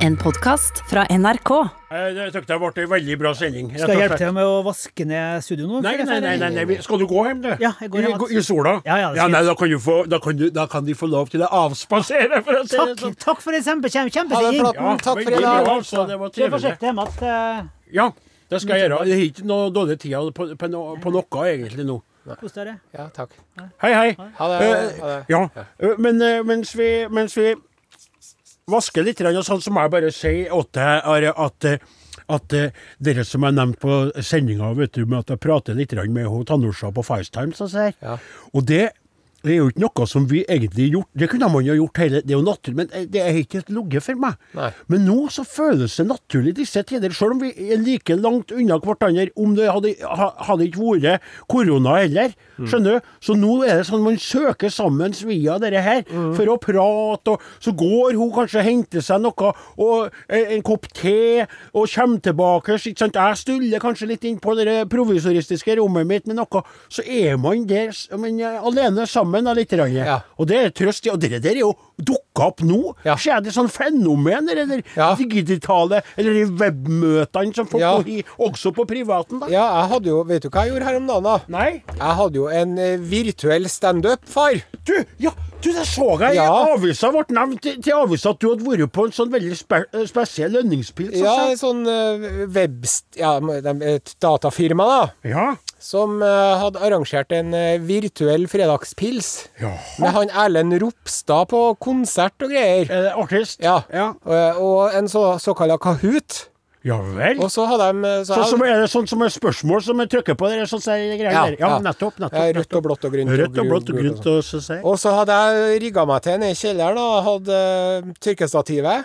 En podkast fra NRK. Jeg syns det det ble en veldig bra sending. Skal jeg hjelpe til med å vaske ned studio nå? Nei, nei, nei, nei, nei. Skal du gå hjem, du? Ja, jeg går hjem. I sola? Ja, ja, det er nei, da kan, du få, da, kan du, da kan de få lov til å avspasere, for å si det Takk, sånn. takk for det, kjempe, kjempe, Ha det, kjempesending. Flaten. Takk for i dag. altså. Det var trivelig. forsiktig hjemme eh, Ja, det skal jeg gjøre. Det er ikke noe dårlig tid på, på, på noe, egentlig, nå. Kos dere. Ja, takk. Hei, hei. Ha det. Eh, Ha det. Ja, eh, men eh, mens vi, mens vi vasker litt, og sånn, så må jeg bare si at, at, eh, at dere som jeg nevnte på sendinga, vet du, med at jeg prater litt med Tanusha på FaceTime, så sier Ja. Og det er jo ikke noe som vi egentlig har gjort. Det kunne man jo gjort hele Det er jo naturlig, men eh, det er ikke et ligget for meg. Nei. Men nå så føles det naturlig i disse tider, selv om vi er like langt unna hverandre, om det hadde, hadde ikke vært korona heller. Skjønner du? Så nå er det sånn man søker sammen via dette her, for å prate, og så går hun kanskje og henter seg noe, og eh, en kopp te, og kommer tilbake, ikke sant. Jeg stuller kanskje litt inn på det provisoristiske rommet mitt med noe, så er man der men, eh, alene sammen da, litt. Ja. Og det er trøst. Og det der er jo dukka opp nå. Ja. er det sånn fenomen, eller, der Ja. digitale, eller de webmøtene som folk Ja. i, også på privaten, da? Ja, jeg hadde jo Vet du hva jeg gjorde her om dagen, da? Nei? Jeg hadde jo en eh, virtuell standup, far. Du, ja, du, det så jeg. Ja. Avisa ble nevnt til, avisa at du hadde vært på en sånn veldig spe, eh, spesiell lønningspils. Ja, en sånn uh, webst... Ja, et datafirma, da. ja. Som uh, hadde arrangert en uh, virtuell fredagspils. Jaha. Med han Erlend Ropstad på konsert og greier. Er det artist? Ja. Ja, Og, og en så, såkalla Kahoot. Ja vel. Og så hadde de eh, så Sånn jeg- som er det sånn som er spørsmål som jeg trykker på? Det er sånn som er greier Ja, der. Ja, ja. nettopp. nettopp, rødt nettopp. og blått og grønt Rødt og blått og grønt, og så sier Og så hadde jeg rigga meg til nede i kjelleren og hadde uh, tørkestativet.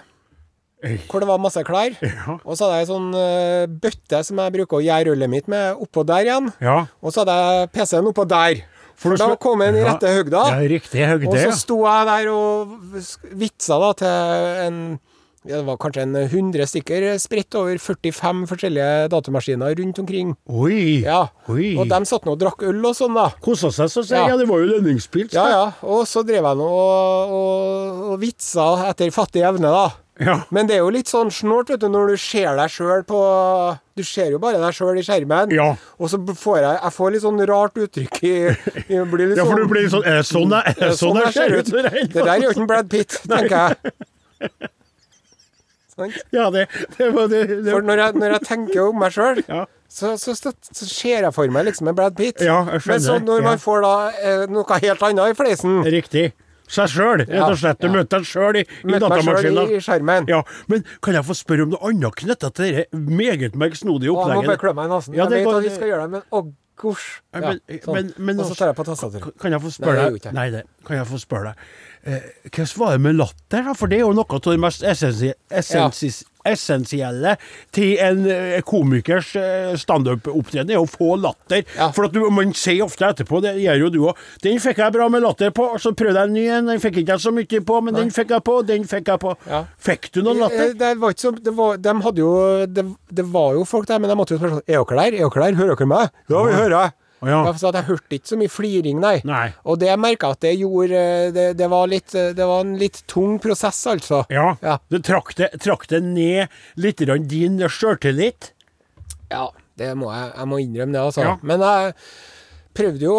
Hvor det var masse klær. Ja. Og så hadde jeg ei sånn uh, bøtte som jeg bruker å gjøre ølet mitt med, oppå der igjen. Ja. Og så hadde jeg PC-en oppå der. For da kom kom inn i rette høgda. Ja, riktig høgde, Og så sto jeg der og vitsa da til en ja, det var kanskje en 100 stykker spredt over 45 forskjellige datamaskiner rundt omkring. Oi. Ja. Oi. Og de satt nå og drakk øl og sånn, da. Kosa seg, så sier jeg. Ja. Det var jo lønningspils. Ja, ja. Og så drev jeg nå og, og, og vitsa etter fattig evne, da. Ja. Men det er jo litt sånn snålt, vet du, når du ser deg sjøl på Du ser jo bare deg sjøl i skjermen. Ja. Og så får jeg Jeg får litt sånn rart uttrykk i, i blir litt Ja, for sånn, du blir sånn Er det sånn er sånn jeg ser ut? Det der er jo ikke Brad Pitt, tenker jeg. Ja, det, det var det, det For når jeg, når jeg tenker om meg sjøl, Ja. så, så, så, så ser jeg for meg liksom en Brad Pitt. Ja. Men så når man får da eh, noe helt annet i fleisen Riktig. Seg sjøl, rett og slett. Du ja. møter deg sjøl i, i sjøl i skjermen. Ja, men kan jeg få spørre om noe annet knytta til dette meget merksnodige Å, nå må bare klør meg i nesen. Ja, jeg vet at vi skal gjøre det, men å, gosj. Ja, men- men- men og så tar jeg på tastaturet. Kan jeg få spørre deg. Nei, det kan jeg få spørre deg. Eh, Hvordan var det med latter, da? For det er jo noe av det mest essensi essensis essensielle til en eh, komikers eh, standup-opptreden, er å få latter. Ja. For at du, man sier ofte etterpå, det gjør jo du òg, 'Den fikk jeg bra med latter på', og så prøvde jeg en ny en, den fikk ikke jeg så mye på, men den fikk jeg på, den fikk jeg på. Ja. Fikk du noen latter? Det var ikke så, det var, de hadde jo det, det var jo folk der, men de måtte jo spørre sånn Er dere der? Er dere der? Hører dere meg? Ja, vi hører. Å, ja. At jeg hørte ikke så mye fliring, nei. Nei. Og det merka at det gjorde det, det, var litt, det var en litt tung prosess, altså. Ja. Ja. Du trakk det, trakk det ned litt grann din sjøltillit? Ja, det må jeg, jeg må innrømme det, altså. Ja. Men jeg prøvde jo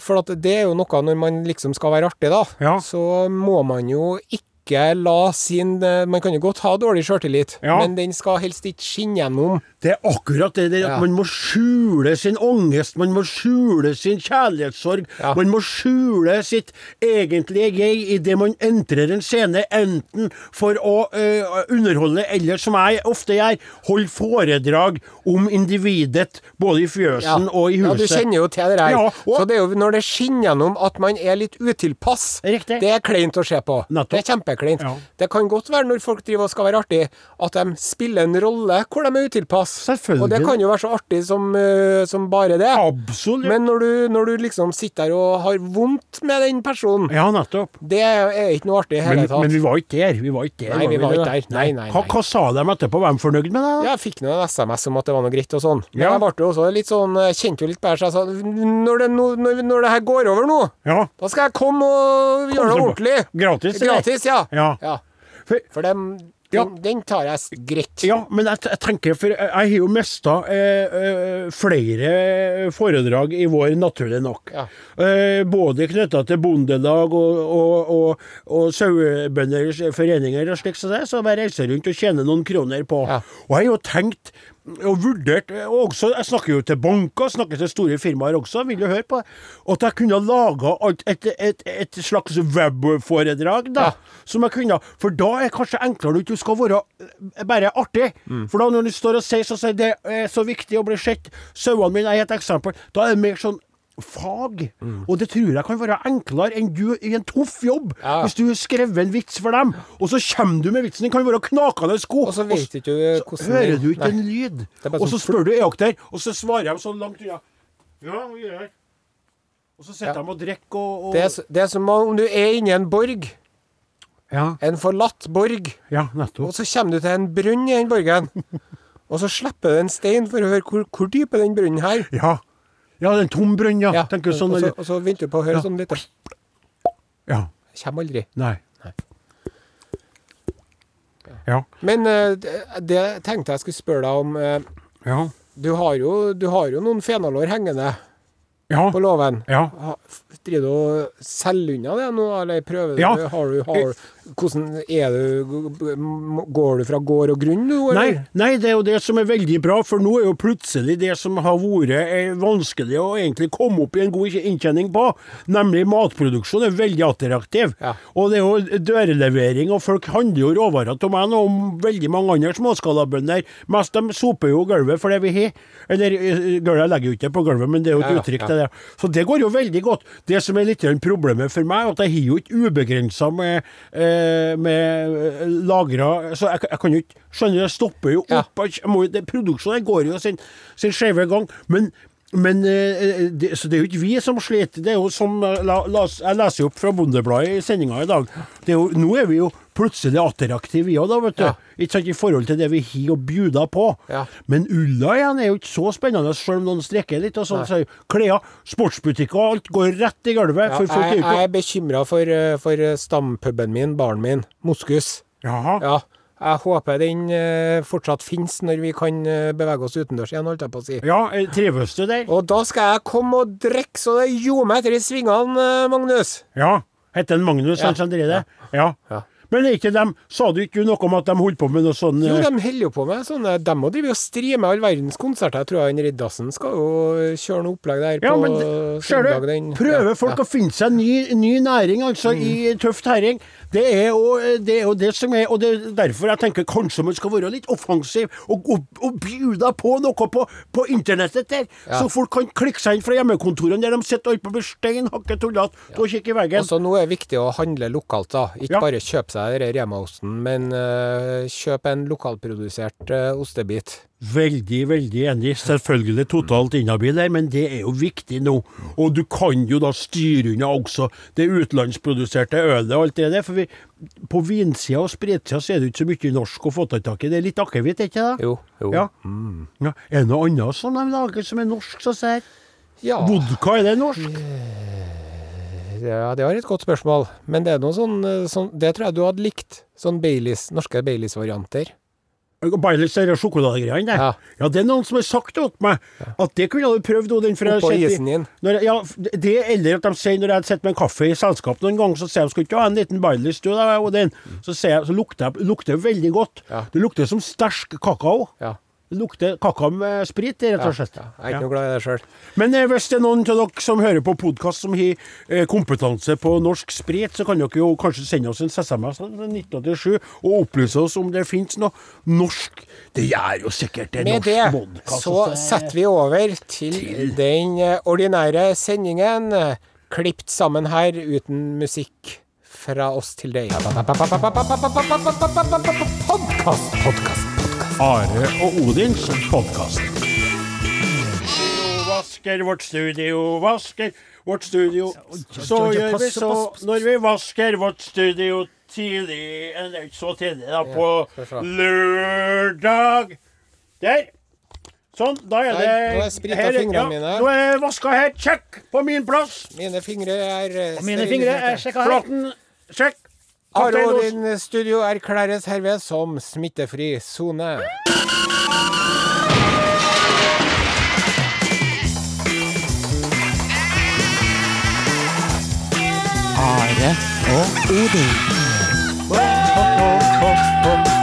For det er jo noe når man liksom skal være artig, da. Ja. Så må man jo ikke la sin Man kan jo godt ha dårlig sjøltillit, Ja. men den skal helst ikke skinne gjennom. Det er akkurat det der at Ja. man må skjule sin angst, man må skjule sin kjærlighetssorg, Ja. man må skjule sitt egentlige jeg idet man entrer en scene, enten for å eh, underholde, eller som jeg ofte gjør, holde foredrag om individet, både i fjøsen og i huset. Ja, du kjenner jo til det her. Ja, og- Så det er jo når det skinner gjennom at man er litt utilpass, Riktig. det er kleint å se på. Nettopp. Det er kjempekleint. Ja. Det kan godt være når folk driver og skal være artig, at de spiller en rolle hvor de er utilpass. Selvfølgelig. Og det kan jo være så artig som, eh, som bare det. Absolutt. Men når du, når du liksom sitter der og har vondt med den personen, ja, nettopp. det er ikke noe artig i Men, hele tatt. men vi var ikke der. Vi var ikke der. Nei, vi var ikke der. Nei, nei, Hva, nei. hva sa de etterpå? Var de fornøyd med deg? Jeg fikk nå en SMS om at det var noe greit og sånn. Men Ja. jeg ble jo også litt sånn kjente jo litt på det, så jeg sa når det, nå- når, når det her går over nå, Ja. da skal jeg komme og gjøre det ordentlig. Gratis. Gratis, ja. Ja. ja. For, For dem Ja. Den, den tar jeg greit. Ja, men jeg, jeg tenker, for jeg, jeg har jo mista eh, eh, flere foredrag i vår, naturlig nok. Ja. Eh, både knytta til bondelag og, og, og, og sauebønders foreninger og slik som det, så jeg reiser rundt og tjener noen kroner på. Ja. Og jeg har jo tenkt og vurdert og også, Jeg snakker jo til banker, snakker til store firmaer også, vil du høre på? At jeg kunne laga et, et, et slags webforedrag, da. Ja. Som jeg kunne For da er det kanskje enklere når du skal være eh, bare artig. For da når du står og sier så sier det er så viktig å bli sett, sauene mine er et eksempel, da er det mer sånn fag. Og det tror jeg kan være enklere enn du i en tøff jobb. Ja. Hvis du har skrevet en vits for dem, og så kommer du med vitsen. Den kan være knakende god. Og så vet ikke du så hører du ikke en lyd. Og så sånn spør du er der, og så svarer de så langt unna. Ja, vi er her. Og så sitter Ja. de og drikker og, og Det, er, det er som om du er inni en borg. ja, En forlatt borg. ja, Og så kommer du til en brunn i den borgen. Og så slipper du en stein for å høre hvor, hvor dyp er den brunnen her. Ja. Ja, det er en tom brønn, ja. Ja, Tenker sånn, og, så, og så venter du på å høre Ja. sånn litt. Ja. Kommer aldri. Nei. Nei. Ja. Men eh, det, det tenkte jeg skulle spørre deg om. eh, Ja. Du har jo, du har jo noen fenalår hengende Ja. på låven. ja. Driver du og selger unna det nå, eller prøver du? Ja. Har du har, hvordan er du Går du fra gård og grunn nå, Nei, eller? nei, det er jo det som er veldig bra, for nå er jo plutselig det som har vært eh, vanskelig å egentlig komme opp i en god inntjening på, nemlig matproduksjon, er veldig attraktiv. Ja. Og det er jo dørlevering, og folk handler jo råvarer til meg nå, om veldig mange andre småskalabønder. Mest de soper jo gulvet for det vi har. Eller eh, gulvet legger jo ikke på gulvet, men det er jo et Ja, uttrykk uttrykk ja. til det. Så det går jo veldig godt. Det som er litt problemet for meg, er at jeg har jo ikke ubegrensa med, eh, med eh, lagra Så jeg, jeg kan jo ikke Skjønner det stopper jo opp. Må, det, produksjonen går jo sin, sin skjeve gang. Men men eh, det, så det er jo ikke vi som sliter. Det er jo som eh, la, la, Jeg leser jo opp fra Bondebladet i sendinga i dag. Det jo, nå er vi jo plutselig attraktive, vi òg, da, vet du. Ja. Ikke sant, I forhold til det vi har og bjuda på. Ja. Men ulla igjen er jo ikke så spennende, selv om noen strekker litt. og sånn. Så Klær, sportsbutikker og alt går rett i gulvet. Ja, for folk jeg, jeg er bekymra for, eh, for stampuben min, baren min, Moskus. Jaha. Ja, jeg håper den eh, fortsatt finnes når vi kan eh, bevege oss utendørs igjen, holdt jeg på å si. Ja, eh, trives du der? Og da skal jeg komme og drikke så det ljomer etter i svingene, eh, Magnus. Ja. Heter han Magnus, han som driver det? Ja. Ja. Men ikke dem Sa du ikke noe om at de holdt på med noe sånn Jo, eh, de holder jo på med sånne De må drive og strie med all verdens konserter. Jeg tror han Riddarsen skal jo kjøre noe opplegg der Ja, på men søndag. den- prøver ja, folk ja. å finne seg ny, ny næring, altså, i tøff terreng. Det er, jo, det er det som er Og det er derfor jeg tenker kanskje man skal være litt offensiv og, og, og bjuda på noe på, på internettet der, Ja. så folk kan klikke seg inn fra hjemmekontorene der de sitter og blir stein hakke tullete ja. og kikker i veggen. Altså nå er det viktig å handle lokalt, da. Ikke Ja. bare kjøpe seg Rema-osten, men uh, kjøp en lokalprodusert uh, ostebit. Veldig, veldig enig. Selvfølgelig totalt inhabil der, men det er jo viktig nå. Og du kan jo da styre unna også det utenlandsproduserte ølet og alt det der. For vi, på vinsida og spritsida så er det ikke så mye norsk å få tak i. Det er litt akevitt, er ikke det? Jo, jo. Ja. ja. Er det noe annet som de lager som er norsk, så ser Ja, Vodka, er det norsk? ja, det var et godt spørsmål. Men det er noe sånn, eh, sånn Det tror jeg du hadde likt. Sånn Baileys, norske Baileys-varianter. Baileys sjokoladegreiene, det. Ja. Ja. det er noen som har sagt til meg at det kunne du prøvd. Oppå isen din. Når, ja, det eller at de sier når jeg sitter med en kaffe i selskap noen gang, så sier de skal ikke ha en liten Baileys du da, Odin? Så, jeg, så det lukter det veldig godt. Ja. Det lukter som sterk kakao. Ja. Det lukter kakao med sprit, rett og slett. ja. Jeg er ikke noe glad i det sjøl. Men eh, hvis det er noen av dere som hører på podkast som har eh, kompetanse på norsk sprit, så kan dere jo kanskje sende oss en SMS til 1987 og opplyse oss om det finnes noe norsk Det gjør jo sikkert det Med norsk det vodka. så setter vi over til den eh, ordinære sendingen, eh, klipt sammen her uten musikk fra oss til deg. Podkast, podkast. Are og Odins podkast. Vasker vårt studio, vasker vårt studio. Så gjør vi så når vi vasker vårt studio tidlig Eller ikke så tidlig, da, på lørdag. Der. Sånn, da er det nå er sprita her- fingrene mine. Nå er jeg vaska her. Check på min plass. Mine fingre er eh, Mine fingre er sjekka her. Flaten, sjekk. Din studio erklæres herved som smittefri sone. Are og Odin. Hvordan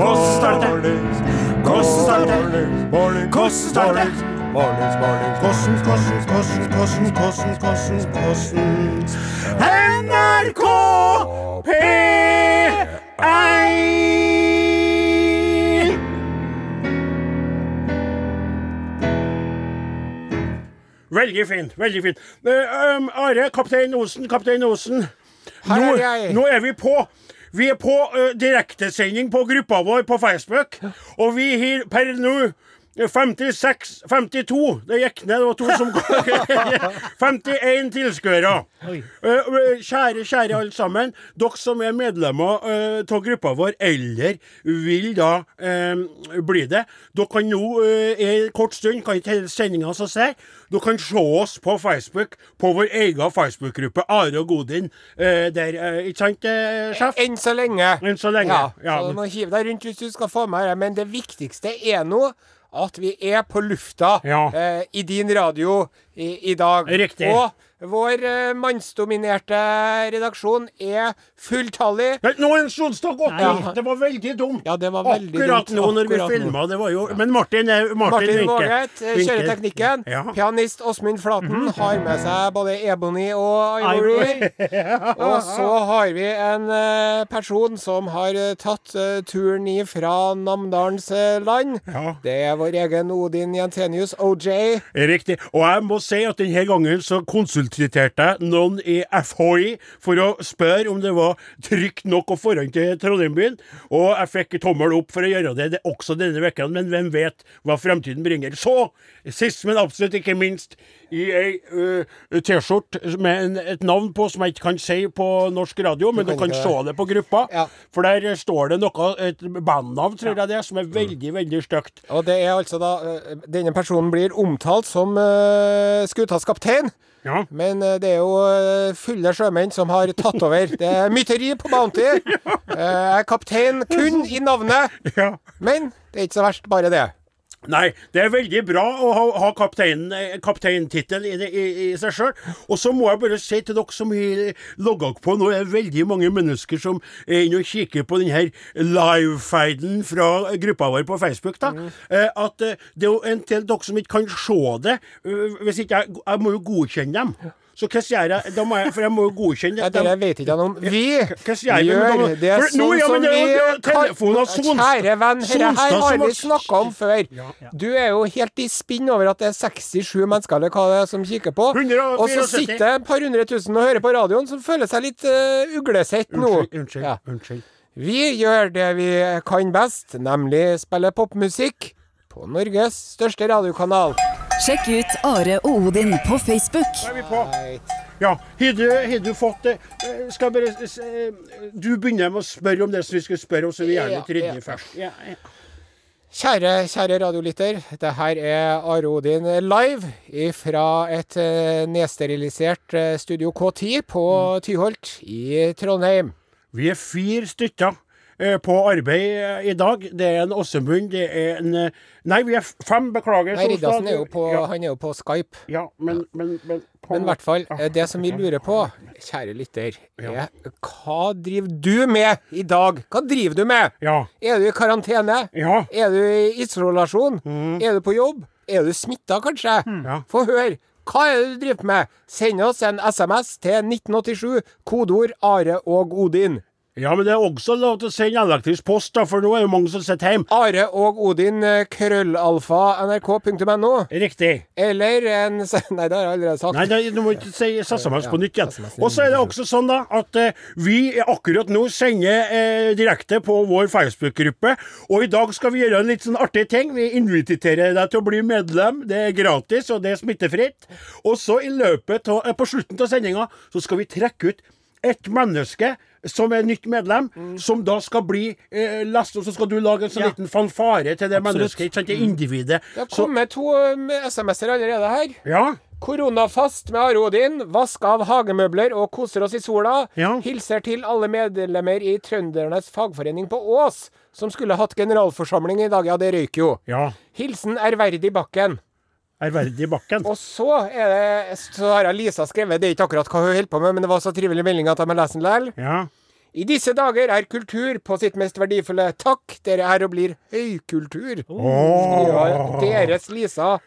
Står det til? det? står det det til? Hvordan, hvordan, hvordan, hvordan, hvordan, hvordan, hvordan NRK P1 Veldig fint. veldig fint. Uh, um, Are, kaptein Osen, kaptein Osen. Her er jeg. nå er vi på. Vi er på uh, direktesending på gruppa vår på Facebook, og vi har per nå 56 52 Det gikk ned, det var to som 51 tilskuere. Kjære, kjære alle sammen. Dere som er medlemmer av gruppa vår, eller vil da uh, bli det. Dere kan nå i en kort stund, kan ikke hele sendinga så si, dere kan se oss på Facebook, på vår egen Facebook-gruppe, Are og Godin. eh, der, eh, ikke sant, eh, sjef? Enn så lenge. Enn så lenge. Ja, Ja, så du må hive deg rundt hvis du skal få med deg. Men det viktigste er nå at vi er på lufta Ja. eh, i din radio i, i dag. Riktig. Og vår eh, mannsdominerte redaksjon er fulltallig. Men Nå er Solstad gått Ja. Det var veldig dumt. Ja, det var veldig Akkurat dumt. nå når vi filma. Det var jo Men Martin Martin, Martin. Våget eh, kjører teknikken. Ja. Pianist Åsmund Flaten har med seg både Ebony og Ivory. Og så har vi en uh, person som har eh, tatt uh, turen ifra Namdalens land. Ja. Det er vår egen Odin Jentenius, OJ. Riktig. Og jeg må si at denne gangen så konsulterte jeg noen i FHI for å spørre om det var trygt nok å dra til Trondheimbyen, og jeg fikk tommel opp for å gjøre det, det også denne vekken, men hvem vet hva fremtiden bringer. Så, sist, men absolutt ikke minst, i ei uh, T-skjorte med en, et navn på som jeg ikke kan si på norsk radio, men du kan kan se det. på gruppa, Ja. for der står det noe, et bandnavn, tror jeg det er, som er veldig, veldig stygt. Og det er altså da Denne personen blir omtalt som uh, skutas kaptein. Ja. Men det er jo fulle sjømenn som har tatt over. Det er mytteri på Bounty. Jeg er kaptein kun i navnet. Men det er ikke så verst, bare det. Nei, det er veldig bra å ha, ha eh, kapteintittel i, i, i seg sjøl. Og så må jeg bare si til dere som har logga på Nå er det veldig mange mennesker som er inne og kikker på denne live-feiden fra gruppa vår på Facebook, da. mm. At eh, det er jo en del dere som ikke kan se det. eh, Hvis ikke jeg Jeg må jo godkjenne dem. Så hva gjør jeg? Da må jeg, for jeg må jo godkjenne Ja, det vet ikke om. Vi gjør det er sånn som vi kan Kjære venn, dette her har vi snakka om før. Du er jo helt i spinn over at det er 67 mennesker eller hva det er som kikker på. Og så sitter det et par hundre tusen og hører på radioen som føler seg litt uh, uglesett nå. Unnskyld. Ja. unnskyld. Vi gjør det vi kan best, nemlig spille popmusikk på Norges største radiokanal. Sjekk ut Are og Odin på Facebook. Da er vi på. Ja, har du, fått det eh, Skal jeg bare eh, Du begynner med å spørre om det som vi skulle spørre om, så vi gjerne Ja, ja. først. Ja, ja. Kjære, kjære radiolytter. Det her er Are Odin live fra et eh, nedsterilisert Studio K10 på Tyholt i Trondheim. Vi er fire stykker på arbeid eh, i dag. Det er en Åssemund, det er en eh, Nei, vi er fem, beklager. Nei, Riddarsen er jo på, ja, han er jo på Skype. ja, men, men, men på- Men i hvert fall, eh, det som vi lurer på, kjære lytter, er hva driver du med i dag? Hva driver du med? Ja. Er du i karantene? Ja. Er du i isolasjon? Er du på jobb? Er du smitta, kanskje? Ja. Få høre. Hva er det du driver med? Send oss en SMS til 1987, kodeord Are og Odin. Ja, men det er også lov til å sende elektrisk post, da, for nå er jo mange som sitter hjemme. Are og Odin, eh, krøllalfa, nrk.no. Riktig. Eller en Nei, det har jeg allerede sagt. Nei, nei, du må ikke si SMS på nytt igjen. Og så er det også sånn da at eh, vi akkurat nå sender eh, direkte på vår Facebook-gruppe, og i dag skal vi gjøre en litt sånn artig ting. Vi inviterer deg til å bli medlem. Det er gratis, og det er smittefritt. Og så i løpet av, eh, på slutten av sendinga så skal vi trekke ut et menneske som er nytt medlem, som da skal bli eh, lest opp. Så skal du lage en sånn Ja. liten fanfare til det Absolutt. mennesket, ikke sant? det individet. Det har kommet to um, SMS-er allerede her. ja. Koronafast med Are Odin. Vask av hagemøbler og koser oss i sola. Ja. Hilser til alle medlemmer i Trøndernes fagforening på Ås, som skulle hatt generalforsamling i dag. Ja, det røyk jo. ja. Hilsen ærverdig Bakken. Ærverdig Bakken. Og så det Så har Lisa skrevet, det er ikke akkurat hva hun holder på med, men det var så trivelig melding at jeg må lese den likevel. Ja. I disse dager er kultur på sitt mest verdifulle. Takk, dere er og blir høykultur. Skriver deres Lisa.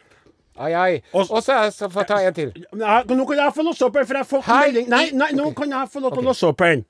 Ai, ai. Og- så så får jeg ta en til. Nå kan jeg få låse opp en, for jeg Hei. melding Nei, nei, nå kan jeg få lov til å låse opp en.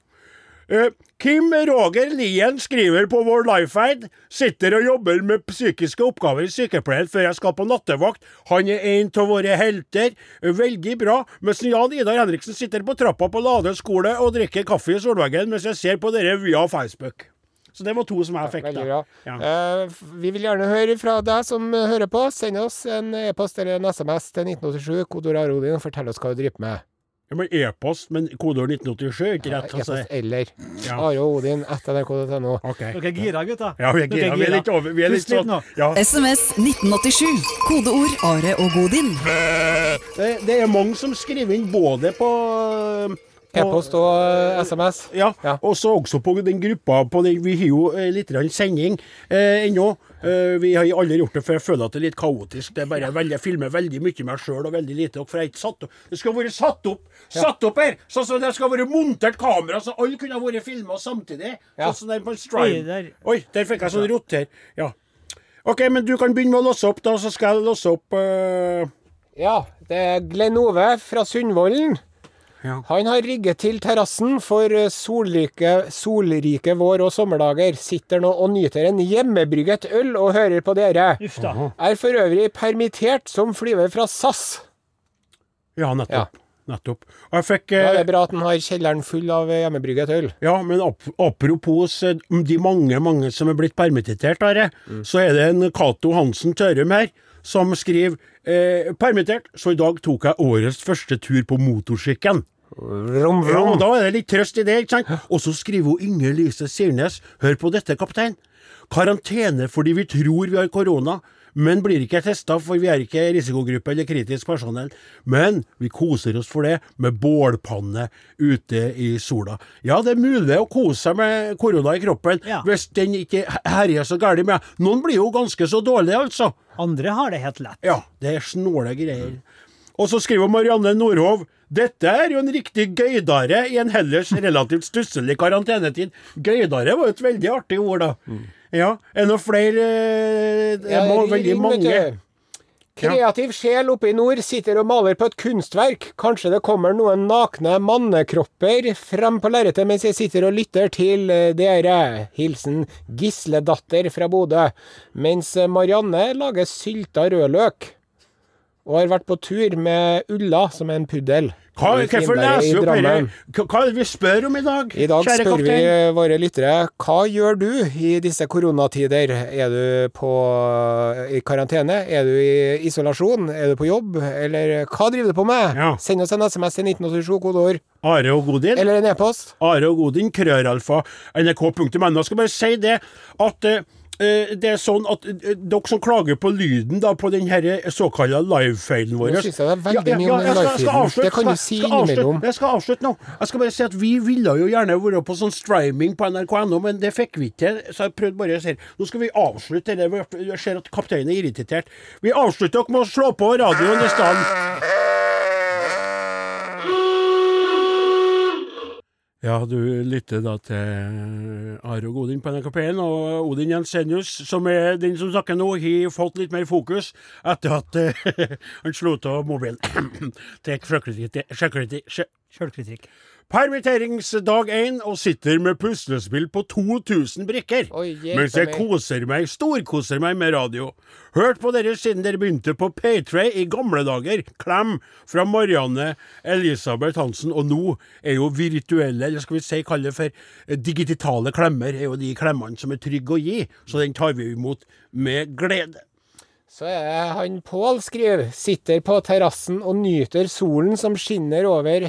Eh, Kim Roger Lien skriver på vår livefeed sitter og jobber med psykiske oppgaver i sykepleien før jeg skal på nattevakt. Han er en av våre helter. Veldig bra. Mens Jan Idar Henriksen sitter på trappa på Lade skole og drikker kaffe i solveggen mens jeg ser på dere via Facebook. Så det var to som jeg fikk. Da. Ja. uh, vi vil gjerne høre fra deg som eh, hører på. Send oss en e-post eller en SMS til 1987, kodeord Arodin, og fortell oss hva du driver med. Ja, men E-post, men kodeord 1987 er ikke rett. Altså. E-post eller Ja. Are og Odin etter nrk.no. Okay. Dere er gira, gutta. Ja, vi er gira. Vi er litt over. Vi er litt sånn ja. SMS 1987. Kodeord Are og Godin. Det, det er mange som skriver inn både på E-post og uh, SMS. Ja, Ja. og så også på den gruppa på den, Vi har jo eh, litt sending eh, ennå. Uh, vi har aldri gjort det, for jeg føler at det er litt kaotisk. Det er bare veldig, Jeg filmer veldig mye meg sjøl og veldig lite. For jeg har ikke satt opp Det skulle vært satt opp Satt opp her! Sånn som det skal være montert kamera, så alle kunne ha vært filma samtidig. Ja. Sånn som det er på strime. der. Oi, der fikk jeg sånn roter. Ja. OK, men du kan begynne med å låse opp, da, så skal jeg låse opp uh... Ja, det er Glenn Ove fra Sundvolden. Ja. Han har rigget til terrassen for eh, solrike, solrike vår- og sommerdager. Sitter nå og nyter en hjemmebrygget øl og hører på dere. Uff da. Er for øvrig permittert som flyver fra SAS. Ja, nettopp. Nettopp. Og jeg fikk Da er eh, det bra at han har kjelleren full av eh, hjemmebrygget øl. Ja, men ap apropos eh, de mange, mange som er blitt permittert, Are, så er det en Cato Hansen Tørum her som skriver eh, permittert, så i dag tok jeg årets første tur på motorsykkelen. Vrom, Ja, og da er det litt trøst i det, ikke sant? Og så skriver hun Inger Lise Sirnes, hør på dette, kaptein. Karantene fordi vi tror vi har korona, men blir ikke testa, for vi er ikke risikogruppe eller kritisk personell. Men vi koser oss for det, med bålpanne ute i sola. Ja, det er mulig å kose seg med korona i kroppen, Ja. hvis den ikke herjer så gærent med. Noen blir jo ganske så dårlige, altså. Andre har det helt lett. Ja, det er snåle greier. Og så skriver Marianne Nordhov dette er jo en riktig gøydare i en ellers relativt stusslig karantenetid. Gøydare var jo et veldig artig ord, da. Ja. Er det flere eh, Det Ja, må veldig mange. Kreativ sjel oppe i nord sitter og maler på et kunstverk. Kanskje det kommer noen nakne mannekropper frem på lerretet mens jeg sitter og lytter til eh, dere. Hilsen Gisledatter fra Bodø. Mens eh, Marianne lager sylta rødløk. Og har vært på tur med Ulla, som er en puddel. Hva, hvorfor leser du opp dette? Hva er det vi spør om i dag? I dag kjære spør vi våre lyttere hva gjør du i disse koronatider? Er du på, i karantene? Er du i isolasjon? Er du på jobb? Eller hva driver du på med? Ja. Send oss en SMS til 1987, kodeord, Are og Godin? eller en e-post. Are og Godin, krøralfa, nrk.no. Skal bare si det at eh, det er sånn at eh, dere som klager på lyden da, på den her såkalte livefeilen vår Nå synes jeg det er veldig mye om livefeeden. Det kan du si innimellom. Jeg skal avslutte nå. Jeg skal bare si at Vi ville jo gjerne vært på sånn streaming på nrk.no, men det fikk vi ikke til. Så jeg prøvde bare å si Nå skal vi avslutte det. Jeg ser at kapteinen er irritert. Vi avslutter dere med å slå på radioen i stedet. Ja, du lytter da til Are og Odin på NRK1, og Odin Jensenius, som er den som snakker nå, har fått litt mer fokus etter at eh, han slo av mobilen til sjølkritikk. Permitteringsdag én og sitter med puslespill på 2000 brikker. Oi, mens jeg koser meg, storkoser meg med radio. Hørt på dere siden dere begynte på Paytray i gamle dager. Klem fra Marianne Elisabeth Hansen. Og nå er jo virtuelle, eller skal vi si kalle det for eh, digitale klemmer, er jo de klemmene som er trygge å gi. Så den tar vi imot med glede. Så er det han Pål skriver. Sitter på terrassen og nyter solen som skinner over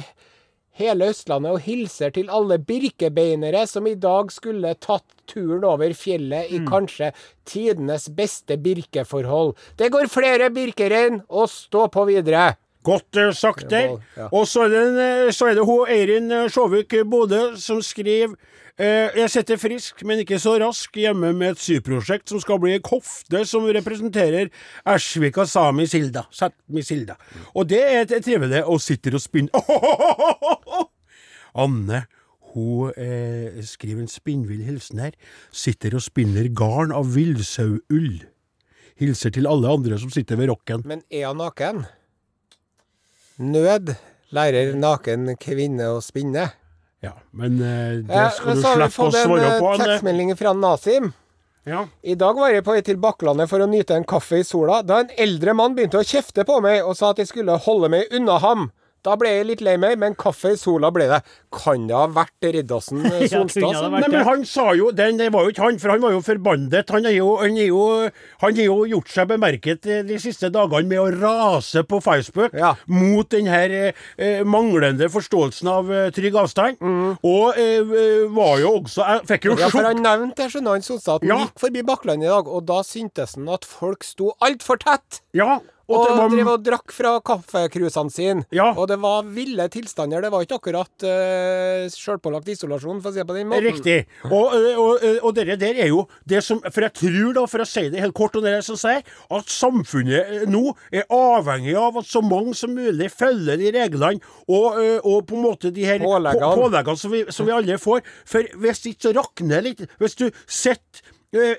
hele Østlandet, og hilser til alle birkebeinere som i dag skulle tatt turen over fjellet i kanskje tidenes beste birkeforhold. Det går flere birkerein, og stå på videre. Godt eh, sagt der. Og så er det, eh, så er det hun Eirin eh, Sjåvik Bodø som skriver eh, Jeg sitter frisk, men ikke så rask, hjemme med et syprosjekt som skal bli en kofte som representerer Ersvika Sami Silda. Sápmi Silda. Og det er et trivelig og sitter og spinner Anne, hun eh, skriver en spinnvill hilsen her. Sitter og spinner garn av villsauull. Hilser til alle andre som sitter ved rocken. Men er han naken? Nød lærer naken kvinne å spinne. Ja, men eh, det skal du så har vi slippe å fått en svare eh, på, tekstmelding fra Nasim. Ja. I dag var jeg på vei til Bakklandet for å nyte en kaffe i sola, da en eldre mann begynte å kjefte på meg og sa at jeg skulle holde meg unna ham. Da ble jeg litt lei meg, men kaffe i sola ble det. Kan det ha vært Riddarsen eh, Solstad? som- Nei, men han sa jo den, Det var jo ikke han, for han var jo forbannet. Han har jo, jo, jo gjort seg bemerket eh, de siste dagene med å rase på Facebook Ja. mot den her eh, eh, manglende forståelsen av eh, trygg avstand. Og eh, var jo også Jeg fikk jo sjokk. Ja, for han nevnte det, skjønner han Solstad, at han Ja. gikk forbi Bakklandet i dag, og da syntes han at folk sto altfor tett. Ja, og, Og var, drev og drakk fra kaffekrusene sine. Ja. Og det var ville tilstander. Det var ikke akkurat uh, sjølpålagt isolasjon, for å si det på den måten. Riktig. Og, og, og, det der er jo det som For jeg tror, da, for å si det helt kort, og det er som sier, at samfunnet nå er avhengig av at så mange som mulig følger de reglene og, og på en måte de her Påleggene. på- påleggene som vi, som vi alle får. For hvis ikke så rakner litt. Hvis du sitter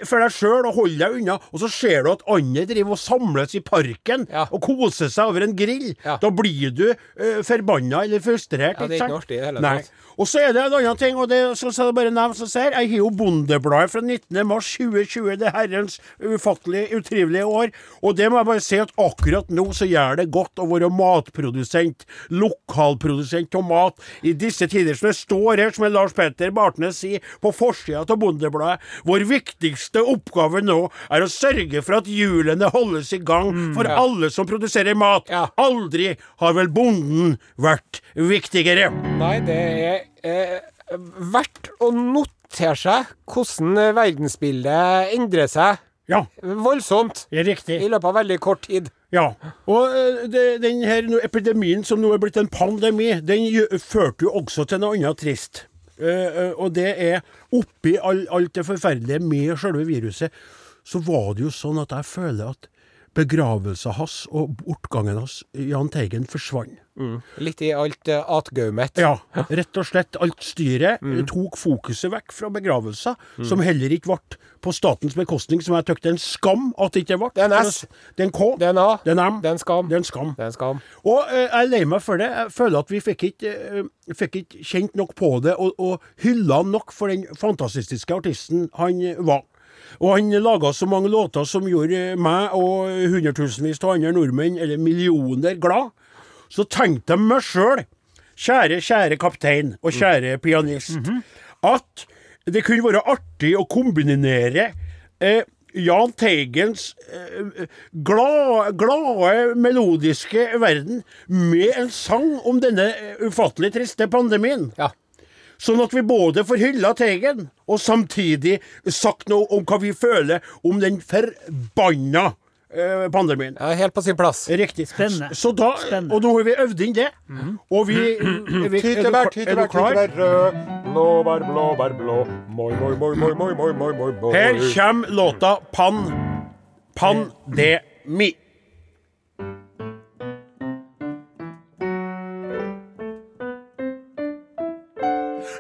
for deg sjøl og hold deg unna, og så ser du at andre driver og samles i parken Ja. og koser seg over en grill. Ja. Da blir du uh, forbanna eller frustrert. Ja, det er ikke noe artig i det hele tatt. Og så er det en annen ting, og det skal jeg bare nevne som ser. Jeg har jo Bondebladet fra 19. mars 2020, det herrens ufattelig utrivelige år. Og det må jeg bare si at akkurat nå så gjør det godt å være matprodusent, lokalprodusent av mat, i disse tider som det står her, som Lars Petter Bartnes sier, på forsida av Bondebladet. Vår viktigste oppgave nå er å sørge for at hjulene holdes i gang for alle som produserer mat. Ja. Aldri har vel bonden vært viktigere. Nei, det er eh, verdt å notere seg hvordan verdensbildet endrer seg Ja, voldsomt riktig. i løpet av veldig kort tid. Ja, og eh, det, den her epidemien som nå er blitt en pandemi, den førte jo også til noe annet trist. Eh, eh, og det er oppi all, alt det forferdelige med selve viruset, så var det jo sånn at jeg føler at begravelsen hans og bortgangen hans, Jahn Teigen, forsvant. Litt i alt uh, atgaumet. Ja, rett og slett alt styret mm. tok fokuset vekk fra begravelser, som heller ikke ble på statens bekostning, som jeg syns er en skam at det ikke ble. Det er en S. Det er en K. Det er en A. Det er en M. Det er en skam. Det er en skam. Er en skam. Og uh, jeg er lei meg for det. Jeg føler at vi fikk ikke, uh, fikk ikke kjent nok på det, og, og hylla nok for den fantastiske artisten han var. Og han laga så mange låter som gjorde meg og hundretusenvis av andre nordmenn, eller millioner, glad. Så tenkte jeg meg sjøl, kjære, kjære kaptein og kjære pianist, at det kunne være artig å kombinere eh, Jahn Teigens eh, glade, glade, melodiske verden med en sang om denne ufattelig triste pandemien. Ja. Sånn at vi både får hylla Teigen, og samtidig sagt noe om hva vi føler om den forbanna eh, pandemien. Ja, helt på sin plass. Riktig. Spennende. Så da, Spennende. Og nå har vi øvd inn det. Mm. Og vi, mm-hmm. vi Tyttebær, tyttebær, tyttebær rød. Blåbær, blåbær blå. Moi, moi, moi, moi, moi, moi, moi, moi. Her kommer låta Pan Pandemi. Mm.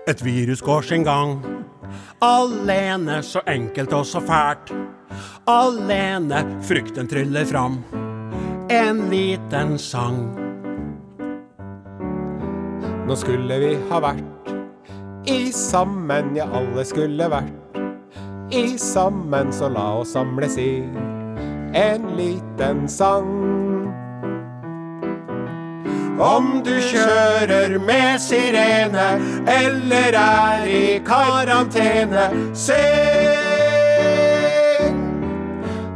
Et virus går sin gang. Alene, så enkelt og så fælt. Alene, frykten tryller fram. En liten sang. Nå skulle vi ha vært i sammen, ja, alle skulle vært i sammen, så la oss samles i en liten sang. Om du kjører med sirene eller er i karantene, syng!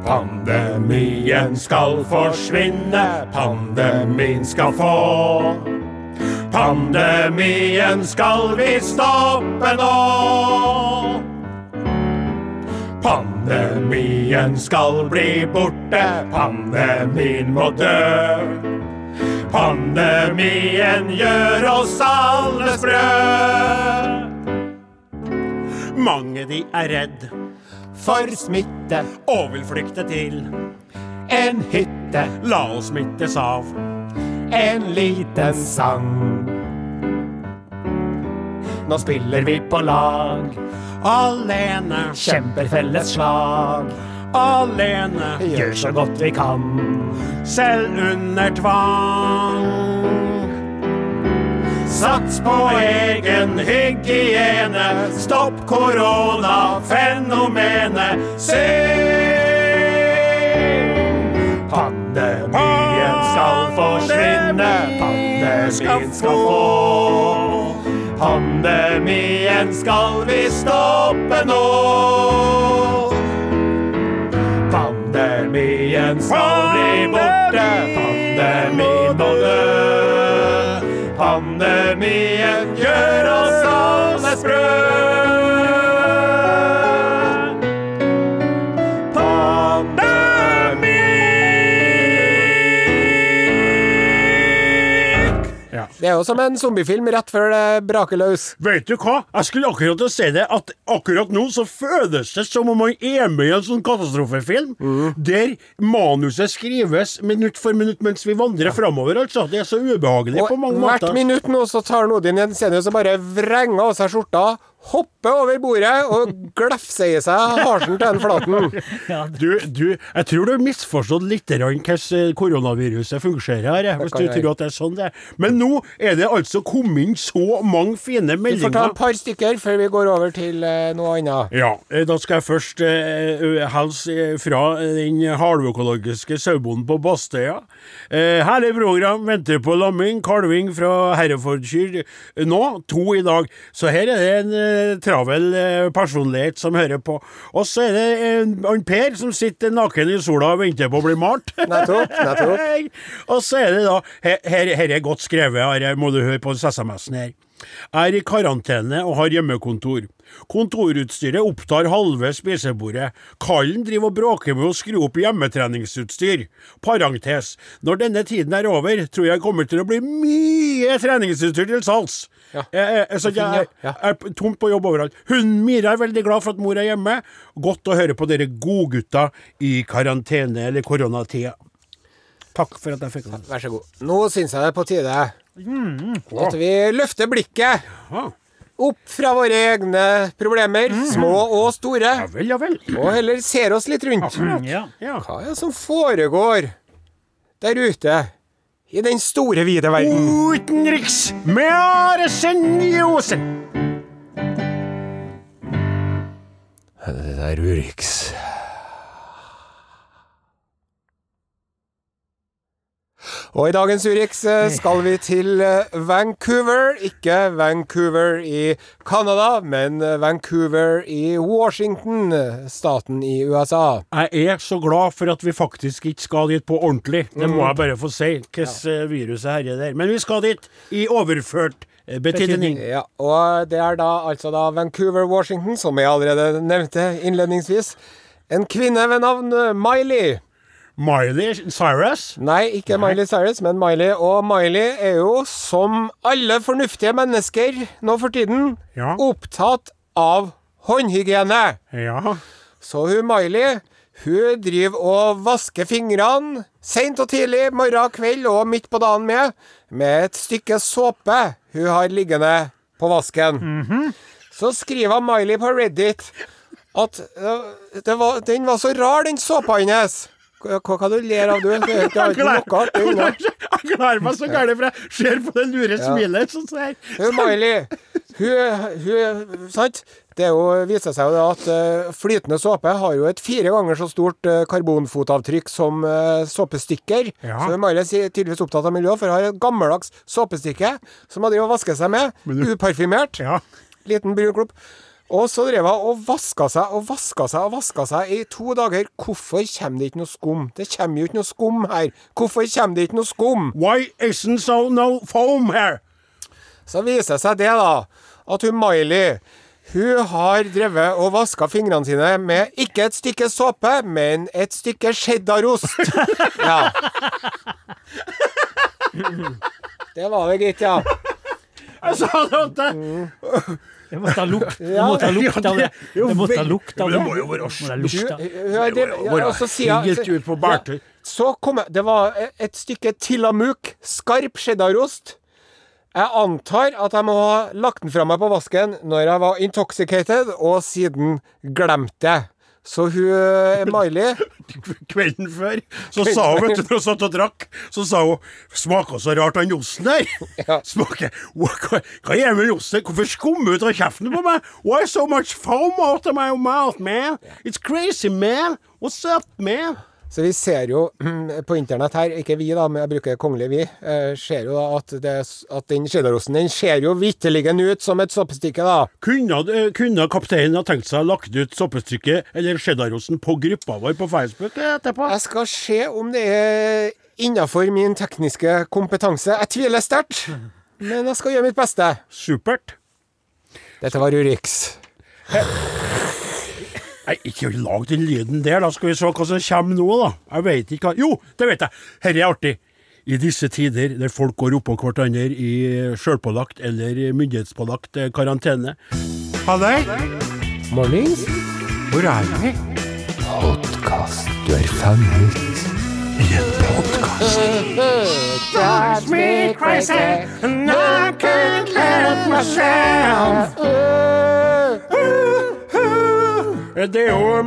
Pandemien skal forsvinne, pandemien skal få. Pandemien skal vi stoppe nå. Pandemien skal bli borte, pandemien må dø. Pandemien gjør oss alle sprø. Mange de er redd For smitte, og vil flykte til. en hytte, La oss smittes av. en liten sang. Nå spiller vi på lag, Alene, kjemper felles slag. Alene, Gjør så godt vi kan. selv under tvang. Sats på egen hygiene, stopp koronafenomenet. Syng! Pandemien skal forsvinne, pandemien skal få. Pandemien skal vi stoppe nå. Pandemien skal bli borte, pandemien må dø. Pandemien gjør oss alle sprø. Det er jo som en zombiefilm rett før det braker løs. Vet du hva? Jeg skulle akkurat si det, at akkurat nå så føles det som om man er med i en sånn katastrofefilm, der manuset skrives minutt for minutt mens vi vandrer framover, altså. Det er så ubehagelig på Og mange hvert minutt nå så tar Odin Jensenius og bare vrenger av seg skjorta, hopper over bordet og glefser seg harsen til den flaten. Du, du, jeg tror du har misforstått litt hvordan koronaviruset fungerer her, hvis du tror at det er sånn det er. Men nå er det altså kommet inn så mange fine meldinger. Vi får ta et par stykker før vi går over til eh, noe annet. Ja, eh, da skal jeg først eh, hilse eh, fra den halvøkologiske sauebonden på Bastøya. Eh, herlig program, venter på lamming, kalving fra Herefordkyr nå, to i dag. Så her er det en travel eh, personlighet som hører på. Og så er det en, han Per som sitter naken i sola og venter på å bli malt. Nettopp, nettopp. og så er det da Her, her, her er godt skrevet, her må du høre på SMS-en her. Er i karantene og har hjemmekontor. Kontorutstyret opptar halve spisebordet. Kallen driver og bråker med å skru opp hjemmetreningsutstyr. Parentes. Når denne tiden er over, tror jeg kommer til å bli mye treningsutstyr til salgs. Ja. Jeg, jeg, så jeg, er tomt på jobb overalt. Hun Mira er veldig glad for at mor er hjemme. Godt å høre på dere godgutta i karantene eller koronatida. Takk for at jeg fikk den. Vær så god. Nå syns jeg det er på tide at vi løfter blikket Ah, opp fra våre egne problemer, små og store, ja vel, ja vel. og heller ser oss litt rundt. Ja. Ja. Hva er det som foregår der ute i den store, vide verden? Utenriks med Are Senjosen. Det der Urix. Og i dagens Urix eh, skal vi til eh, Vancouver. Ikke Vancouver i Canada, men eh, Vancouver i Washington, staten i USA. Jeg er så glad for at vi faktisk ikke skal dit på ordentlig. Det må jeg bare få si. Hvordan viruset herjer der. Men vi skal dit i overført betydning. Ja, og det er da altså da Vancouver, Washington, som jeg allerede nevnte innledningsvis. En kvinne ved navn Miley. Miley Cyrus. Nei, ikke Miley Cyrus, men Miley. Og Miley er jo, som alle fornuftige mennesker nå for tiden, Ja. opptatt av håndhygiene. Ja. Så hun Miley, hun driver og vasker fingrene seint og tidlig, morgen, kveld og midt på dagen med, med et stykke såpe hun har liggende på vasken. Så skriver Miley på Reddit at uh, det var, den var så rar, den såpa hennes. Hva, kan du ler av, du? Det er ikke noe artig. Jeg klarer meg så gærent, for jeg ser på det lure smilet Sånn ser Hun Miley, hun, hun Sant? Det jo, viser seg jo at eh, flytende såpe har jo et fire ganger så stort eh, karbonfotavtrykk som uh, såpestykker. Ja. Så Miley er tydeligvis opptatt av miljø, for har et gammeldags såpestykke som hun driver og vasker seg med. Uparfymert. Ja. Liten brun. Og så drev hun og vaska seg og vaska seg og vaska seg i to dager. Hvorfor kommer det ikke noe skum? Det kommer jo ikke noe skum her. Hvorfor kommer det ikke noe skum? Why isn't so no foam here? Så viser det seg det, da, at hun Miley hun har drevet og vaska fingrene sine med ikke et stykke såpe, men et stykke cheddarost. Ja. Det var det, gitt, ja. Jeg sa det at det måtte ha lukt Det måtte ha lukt av det. Det måtte ha lukt av det. det må jo være Må må helt ut på bartur. Så kom jeg Det var et stykke tilamuk, skarp cheddarost. Jeg antar at jeg må ha lagt den fra meg på vasken når jeg var intoxicated, og siden glemt det. Så hun eh, Miley Kvelden før så sa hun, vet du, når hun satt og drakk, så sa hun 'Smaker så rart han osten her'. Ja. Smaker hva, hva, er det med osten? Hvorfor skummer ut av kjeften på meg? Why so much foam out of my mouth, man? It's crazy, man. What's up, man? Så vi ser jo på internett her, ikke vi da, men jeg bruker kongelig vi, eh, ser jo da at, det, at den cheddarosten den ser jo vitterlig ut som et soppestykke, da. Kunne, eh, kunne kapteinen ha tenkt seg å lagt ut soppestykket eller cheddarosten på gruppa vår på Facebook etterpå? Jeg skal se om det er innafor min tekniske kompetanse. Jeg tviler sterkt, men jeg skal gjøre mitt beste. Supert. Dette var Urix. Nei, ikke lag den lyden der, da skal vi se hva som kommer nå, da. Jeg vet ikke hva Jo, det vet jeg. Dette er artig. I disse tider der folk går oppå hverandre i sjølpålagt eller myndighetspålagt eh, karantene. Halløy! Mornings. Hvor er vi? Podkast. Du er fanget. I en podkast. Drives me crazy, and I can't help myself. Det er jo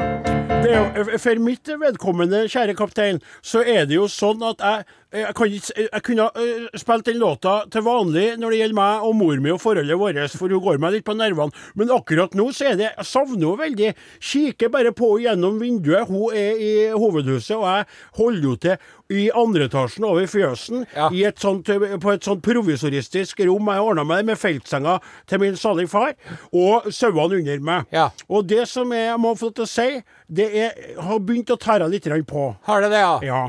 det er jo, For mitt vedkommende, kjære kaptein, så er det jo sånn at jeg jeg, kan ikke, jeg kunne uh, spilt den låta til vanlig når det gjelder meg og mor mi og forholdet vårt, for hun går meg litt på nervene. Men akkurat nå så er det Jeg savner henne veldig. Kikker bare på gjennom vinduet. Hun er i hovedhuset, og jeg holder henne til i andre etasjen over fjøsen, Ja. i et sånt, på et sånt provisoristisk rom jeg ordna meg med feltsenga til min salige far, og sauene under meg. Ja. Og det som jeg må få til å si, det er, har begynt å tære litt på. Har det det, ja? Ja.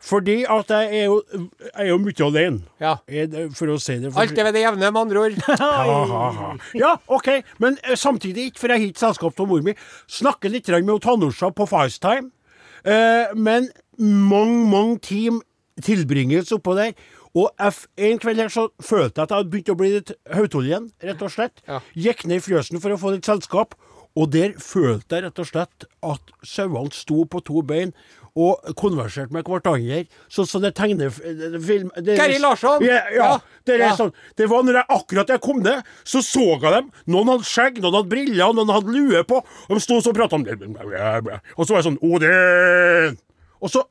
Fordi at jeg er jo, jeg er jo mye alene. Ja. Jeg- For å si det for- Alt er ved det jevne, med andre ord. Ha, ha, ha. Ja, OK, men eh, samtidig ikke, for jeg har ikke selskap av mor mi. Snakker litt med Tanusha på FaceTime. Eh, men mange, mange team tilbringes oppå der. Og f- en kveld her så følte jeg at jeg hadde begynt å bli litt hautollen igjen, rett og slett. Ja. Gikk ned i fjøsen for å få litt selskap. Og der følte jeg rett og slett at sauene sto på to bein og konversert med hverandre, sånn som det tegnefilm Gary Larsson! Ja, ja, det er Ja. sånn. Det var når jeg akkurat jeg kom ned, så så jeg dem. Noen hadde skjegg, noen hadde briller, noen hadde lue på. De sto og prata om Og så var jeg sånn Odin! Og så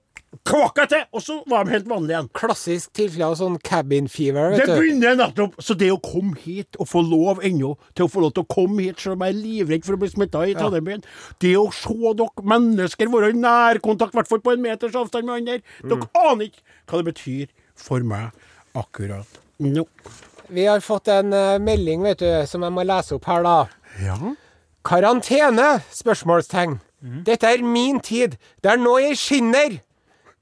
kvakk til, og så var de helt vanlige igjen. Klassisk tilfelle av sånn cabin fever, Det begynner nettopp Så det å komme hit og få lov ennå til å få lov til å komme hit selv om jeg er livredd for å bli smitta i Trondheim, det å se dere mennesker være i nærkontakt, i hvert fall på en meters avstand med andre Dere aner ikke hva det betyr for meg akkurat nå. Vi har fått en uh, melding, vet du, som jeg må lese opp her, da. Ja. Karantene? Spørsmålstegn. Dette er min tid. Det er nå jeg skinner.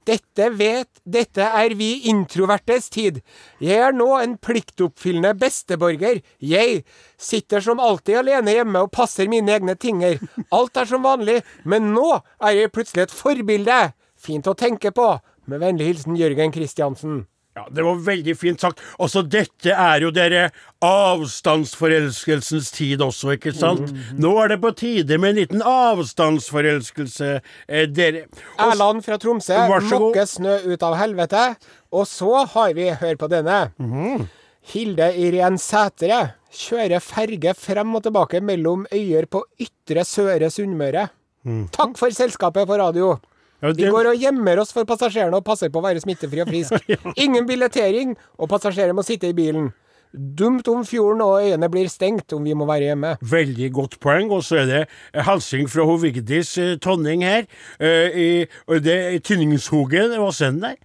Dette vet Dette er vi introvertes tid. Jeg er nå en pliktoppfyllende besteborger. Jeg sitter som alltid alene hjemme og passer mine egne tinger. Alt er som vanlig, men nå er jeg plutselig et forbilde. Fint å tenke på. Med vennlig hilsen Jørgen Kristiansen. Ja, Det var veldig fint sagt. Altså, dette er jo dere avstandsforelskelsens tid også, ikke sant? Nå er det på tide med en liten avstandsforelskelse, eh, dere. Og Erland fra Tromsø mokker snø ut av helvete. Og så har vi, hør på denne. Mhm. Hilde Irén Sætre kjører ferge frem og tilbake mellom øyer på ytre Søre Sunnmøre. Mhm. Takk for selskapet på radio. Ja, Vi går og gjemmer oss for passasjerene og passer på å være smittefri og frisk. Ingen billettering, og passasjerer må sitte i bilen. Dumt om fjorden og øyene blir stengt om vi må være hjemme. Veldig godt poeng. Og så er det hilsing fra hun Vigdis eh, Tonning her. eh, i, og det er Tynningshogen, Vassenden der.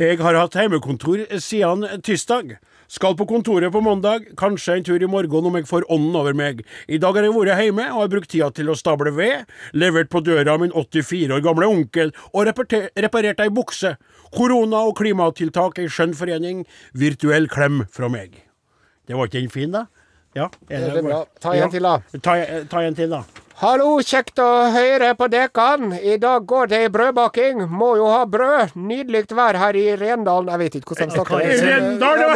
Jeg har hatt hjemmekontor siden tirsdag. Skal på kontoret på mandag, kanskje en tur i morgen om jeg får ånden over meg. I dag har jeg vært hjemme og har brukt tida til å stable ved, levert på døra min 84 år gamle onkel og reparert ei bukse. Korona og klimatiltak ei skjønn forening. Virtuell klem fra meg. Det var ikke den fin, da? Ja. er Det er bra. Ta en Ja. til, da. Ta, ta en til, da. Hallo, kjekt å høre på dekan. I dag går det i brødbaking. Må jo ha brød. Nydelig vær her i Rendalen. Jeg vet ikke hvordan de snakker. Kari Rendalen,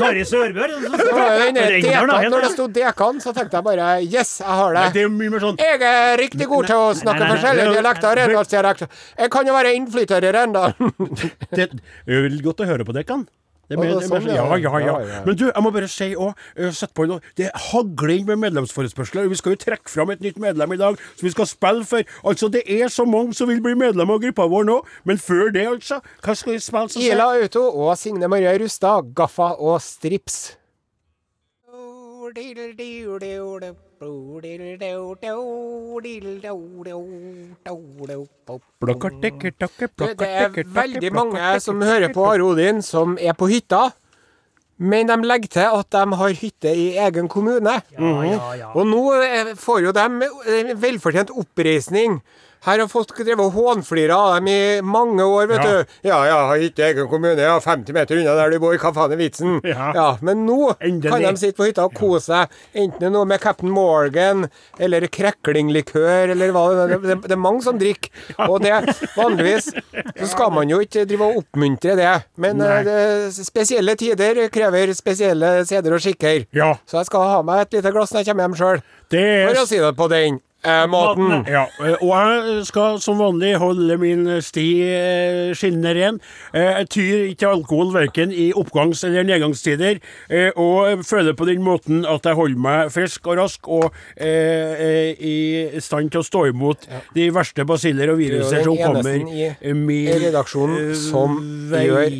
Kari dekan. da, Når det sto dekan, så tenkte jeg bare yes, jeg har det. det mye mer sånn Jeg er riktig god til å snakke forskjellige dialekter. Rendalsdialekt. Jeg kan jo være innflytter i Rendalen. det, er godt å høre på det, kan. Det mener, det er er sånn, ja, ja. ja, ja. Men du, jeg må bare si òg, sett på nå, Det hagler inn med medlemsforespørsler. Vi skal jo trekke fram et nytt medlem i dag, som vi skal spille for. Altså, det er så mange som vil bli medlem av gruppa vår nå, men før det, altså. Hva skal vi spille? så Ila Auto og Signe Marie Rustad, Gaffa og Strips. Det er veldig mange som hører på Are Odin, som er på hytta. Men de legger til at de har hytte i egen kommune. Ja, ja, ja. Og nå får jo de velfortjent oppreisning. Her har folk drevet og hånflira av dem i mange år, vet Ja. du. Ja, ja, har hytte i egen kommune, ja, 50 meter unna der du bor, hva faen er vitsen? Ja. Men nå Endelig. kan de sitte på hytta og kose seg, enten det er noe med Captain Morgan, eller kreklinglikør, eller hva det er. Det, det, er mange som drikker. Og det, vanligvis så skal man jo ikke drive og oppmuntre det. Men eh, det, spesielle tider krever spesielle seder og skikker. Ja, Så jeg skal ha meg et lite glass når jeg kommer hjem sjøl. det er For å si det på den eh, maten. Ja, eh, og jeg skal som vanlig holde min sti eh, skinnende ren. Eh, Jeg tyr ikke alkohol verken i oppgangs- eller nedgangstider, eh, og føler på den måten at jeg holder meg frisk og rask og i stand til å stå imot de verste basiller og er viruser som kommer min redaksjonen som vei. gjør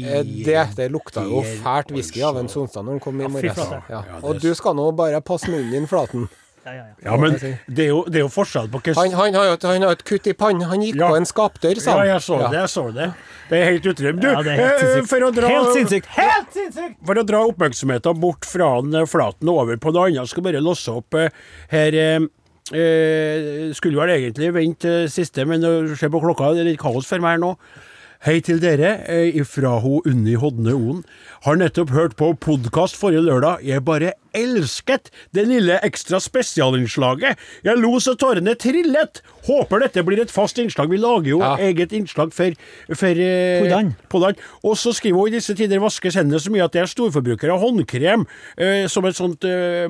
det. Det lukta jo fælt whisky av en Sonstad når den kom i morges. Ja. Ja, Og er du skal nå bare passe munnen din, Flaten. Ja, ja, ja. Ja, men det er jo, det er jo forskjell på hva Han, han, har jo et, han har et kutt i pannen. Han gikk Ja. på en skapdør, sa Ja, jeg så det. jeg så det Det er helt utrolig. Du, Ja, helt eh, sinnssykt. for å dra Helt sinnssykt! Helt sinnssykt! For å dra oppmerksomheten bort fra den eh, flaten og over på noe annet, skal bare låse opp eh, her eh, eh, Skulle vel egentlig vente eh, siste, men se på klokka, det er litt kaos for meg her nå. Hei til dere, eh, fra ho Unni Hodne Oen. Har nettopp hørt på podkast forrige lørdag. Jeg bare elsket det lille ekstra spesialinnslaget. Jeg lo så tårene trillet. Håper dette blir et fast innslag. Vi lager jo Ja. eget innslag for, for eh, Poddan. Og så skriver hun i disse tider vaskes hendene så mye at jeg er storforbruker av håndkrem. Eh, som et sånt eh,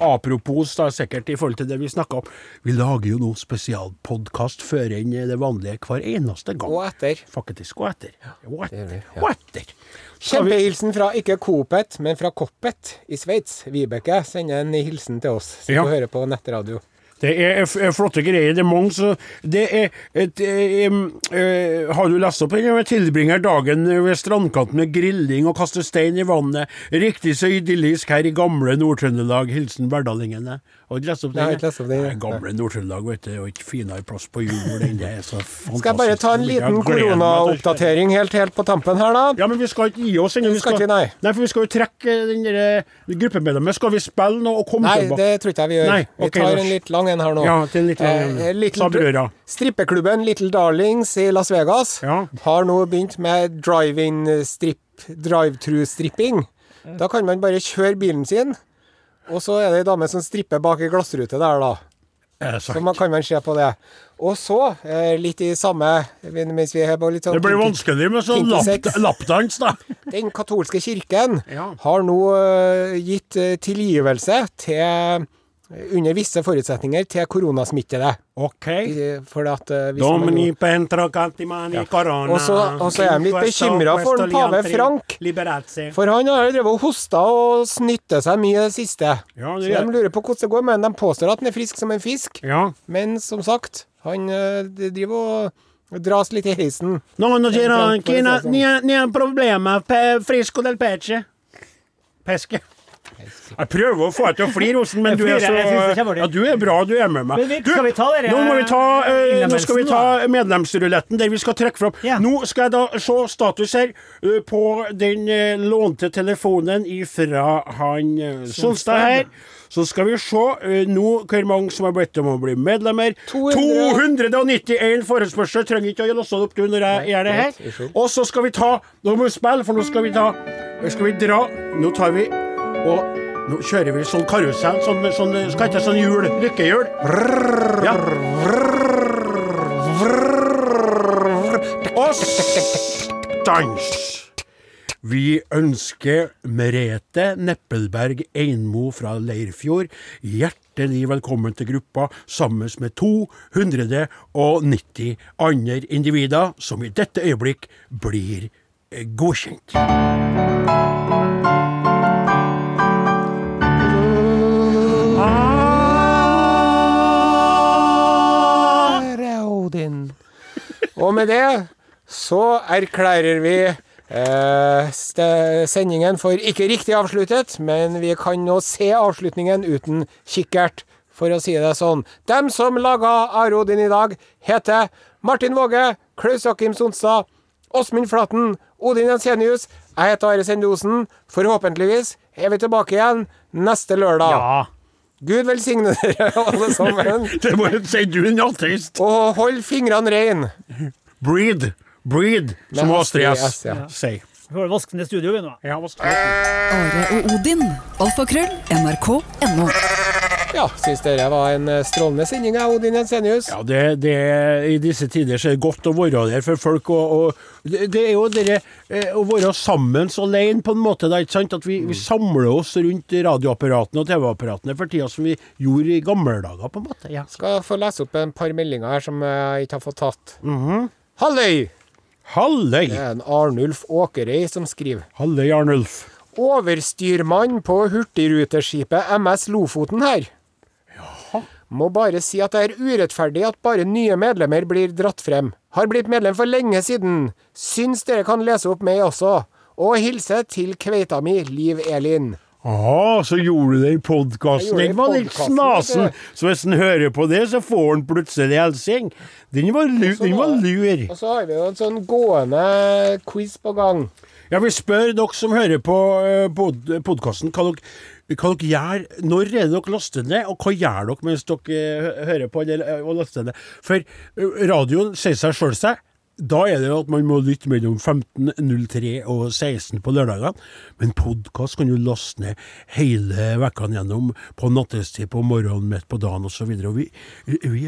apropos, da, sikkert i forhold til det vi snakka om. Vi lager jo nå spesialpodkast før enn det vanlige hver eneste gang. Og etter. Faktisk. Og etter. Og det gjør etter. ja. Og etter. Kjempehilsen fra ikke Coopet, men fra Koppet i Sveits. Vibeke sender en hilsen til oss. så Ja. hører på nettradio. Det er er flotte greier. Det er mange så Det er et eh, eh, Har du lest opp den? Jeg tilbringer dagen ved strandkanten med grilling og kaster stein i vannet. Riktig så idyllisk her i gamle Nord-Trøndelag. Hilsen verdalingene. Har du lest opp den? Jeg har ikke lest opp den, Nei. Gamle Nord-Trøndelag, vet du. Og ikke finere plass på jord enn det. er så fantastisk. Skal jeg bare ta en liten koronaoppdatering helt, helt på tampen her, da? Ja, men vi skal ikke gi oss ennå. Vi Skal skal, ikke, nei. nei, for vi skal jo trekke den gruppemedlemmet. Skal vi spille nå og komme tilbake? Nei, det tror ikke jeg vi gjør. Nei, vi tar en litt lang en her nå. Ja, til en litt lang. Eh, Little. Strippeklubben Little Darlings i Las Vegas Ja. har nå begynt med drive-in-stripp, drive-through-stripping. Da kan man bare kjøre bilen sin, og så er det ei dame som stripper bak ei glassrute der, da. Så man kan man se på det. Og så, eh, litt i samme Mens vi er på litt sånn Det blir vanskelig med sånn lappdans, da. Den katolske kirken Ja. har nå eh, gitt eh, tilgivelse til under visse forutsetninger til koronasmittede. OK. For at eh, Domini jo- pentra cantimani corona Og så- og så er de litt bekymret for den pave Frank. Liberazzi. For han har jo drevet og hosta og snytta seg mye i det siste. Ja, Så det de lurer på hvordan det går, men de påstår at han er frisk som en fisk. Ja. Men som sagt, han eh, driver og Dras litt i heisen. No, no, Det er no, sant, for å si det sånn. ni, ni har problemer pe frisco del peche. Peske. Jeg prøver å få deg til å flire, Osen, men du er så. Ja, du er bra, du er med meg. Du, nå må vi ta, eh, nå skal vi ta medlemsruletten der vi skal trekke fram. Nå skal jeg da se status her eh, på den eh, lånte telefonen ifra han Sonstad her. Så skal vi se uh, nå hvor mange som har bedt om å bli medlemmer. 200. 291 forespørsler. Trenger ikke å låse det opp du når jeg gjør det her. Og så skal vi ta Nå må vi spille, for nå skal vi ta Skal vi dra Nå tar vi og nå kjører vi sånn karusell, sånn, sånn skal ikke sånn hjul, lykkehjul. Ja. Og stans. Vi ønsker Merete Neppelberg Einmo fra Leirfjord hjertelig velkommen til gruppa sammen med 290 andre individer som i dette øyeblikk blir godkjent godkjent. Og med det så erklærer vi eh, sendingen for ikke riktig avsluttet, men vi kan nå se avslutningen uten kikkert, for å si det sånn. Dem som laga Arodin i dag, heter Martin Våge, Klaus Jakim Sonstad, Åsmund Flaten, Odin Jensenius. Jeg heter Are Sendosen. Forhåpentligvis er vi tilbake igjen neste lørdag. Ja. Gud velsigne dere, alle sammen. Det må jeg si, du er en ateist. Og hold fingrene reine. Breed. Breed, som Med Astrid S ja. sier. Vi får vaske ned studioet, vi nå. Ja? Are og Odin. Alfakrøll. NRK.no. Ja, syns dere var en eh, strålende sending jeg, Odin Jensenius. Ja, det, det, I disse tider så er det godt å være der for folk. Og, og det, det er jo det eh, å være sammen så alene, på en måte. Da, ikke sant? At vi, vi samler oss rundt radioapparatene og TV-apparatene for tida som vi gjorde i gamle dager, på en måte. Ja. Skal få lese opp en par meldinger her som jeg ikke har fått tatt. Halløy! Halløy! Det er en Arnulf Åkerøy som skriver. Halløy, Arnulf. Overstyrmann på hurtigruteskipet MS Lofoten her. Må bare si at det er urettferdig at bare nye medlemmer blir dratt frem. Har blitt medlem for lenge siden. Syns dere kan lese opp meg også. Og hilse til kveita mi, Liv Elin. Ah, så gjorde du det i podkasten. Den var litt snasen. Så hvis han hører på det, så får han plutselig helsing. Den var, lu den var lur. Og så har vi jo en sånn gående quiz på gang. Jeg vil spørre dere som hører på pod podkasten, hva, dere- hva dere gjør Når er det dere laster ned, og hva gjør dere mens dere eh, hører på eller, eh, og laster ned? For eh, radioen sier seg sjøl seg. Da er det jo at man må lytte mellom 15.03 og 16 på lørdagene. Men podkast kan jo laste ned hele vekkene gjennom på nattestid, på morgenen, midt på dagen osv. Vi, vi